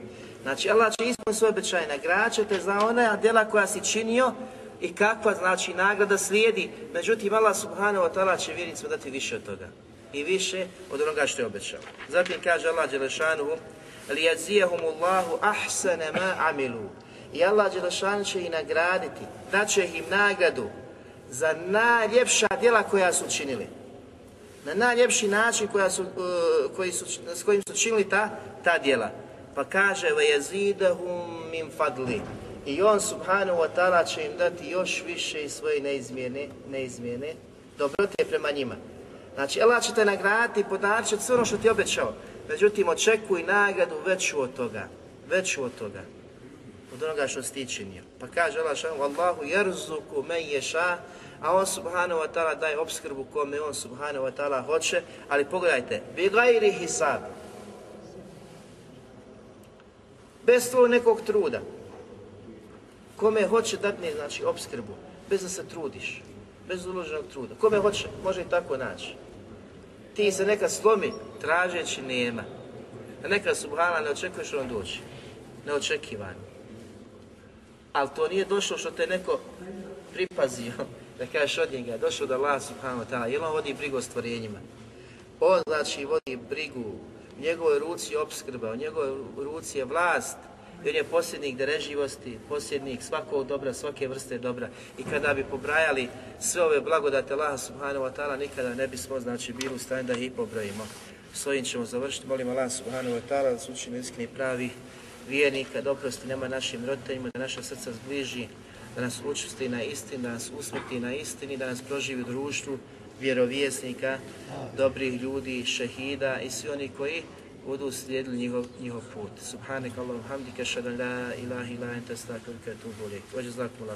Znači, Allah će ispuniti svoje obećanje, nagradit ćete za ona djela koja si činio i kakva znači nagrada slijedi. Međutim, Allah subhanahu wa ta'ala će vjernicima dati više od toga i više od onoga što je obećao. Zatim kaže Allah Đelešanuhu لِيَزِيَهُمُ اللَّهُ أَحْسَنَ مَا عَمِلُوا I Allah Đelešanu će ih nagraditi, daće im nagradu za najljepša djela koja su činili. Na najljepši način koja su, uh, koji su, s kojim su činili ta, ta djela. Pa kaže وَيَزِيدَهُمْ مِنْ فَضْلِ I on subhanahu wa ta'ala će im dati još više iz svoje neizmjene, neizmjene dobrote prema njima. Znači, Allah će te nagraditi i podarčiti sve ono što ti je obećao. Međutim, očekuj nagradu veću od toga. Veću od toga. Od onoga što si ti činio. Pa kaže Allah šanu, Allahu jerzuku men ješa, a on subhanahu wa ta'ala daje obskrbu kome on subhanahu wa ta'ala hoće, ali pogledajte, bi gajri Bez tvojeg nekog truda. Kome hoće dati, znači, obskrbu, bez da se trudiš, bez uloženog truda. Kome hoće, može i tako naći ti se nekad slomi tražeći nema. A nekad subhana ne očekuješ on doći. Neočekivano. Ali to nije došlo što te neko pripazio, da kažeš od njega, došao da Allah subhanahu wa ta'ala, on vodi brigu o stvorenjima. On znači vodi brigu, u njegovoj ruci je obskrba, u njegovoj ruci je vlast, jer je posljednik dereživosti, posljednik svakog dobra, svake vrste dobra. I kada bi pobrajali sve ove blagodate Allaha subhanahu wa ta'ala, nikada ne bismo znači, bili u stanju da ih pobrojimo. S ovim ćemo završiti. Molim Allah subhanahu wa ta'ala da se učinu iskreni pravi vjernika, da oprosti nema našim roditeljima, da naša srca zbliži, da nas učusti na istini, da nas usmrti na istini, da nas proživi u društvu vjerovjesnika, dobrih ljudi, šehida i svi oni koji budu slijedili njihov, njihov put. Subhanak Allahum hamdika, šadan la ilaha ila enta stakavika tu bolje. Ođe zlakum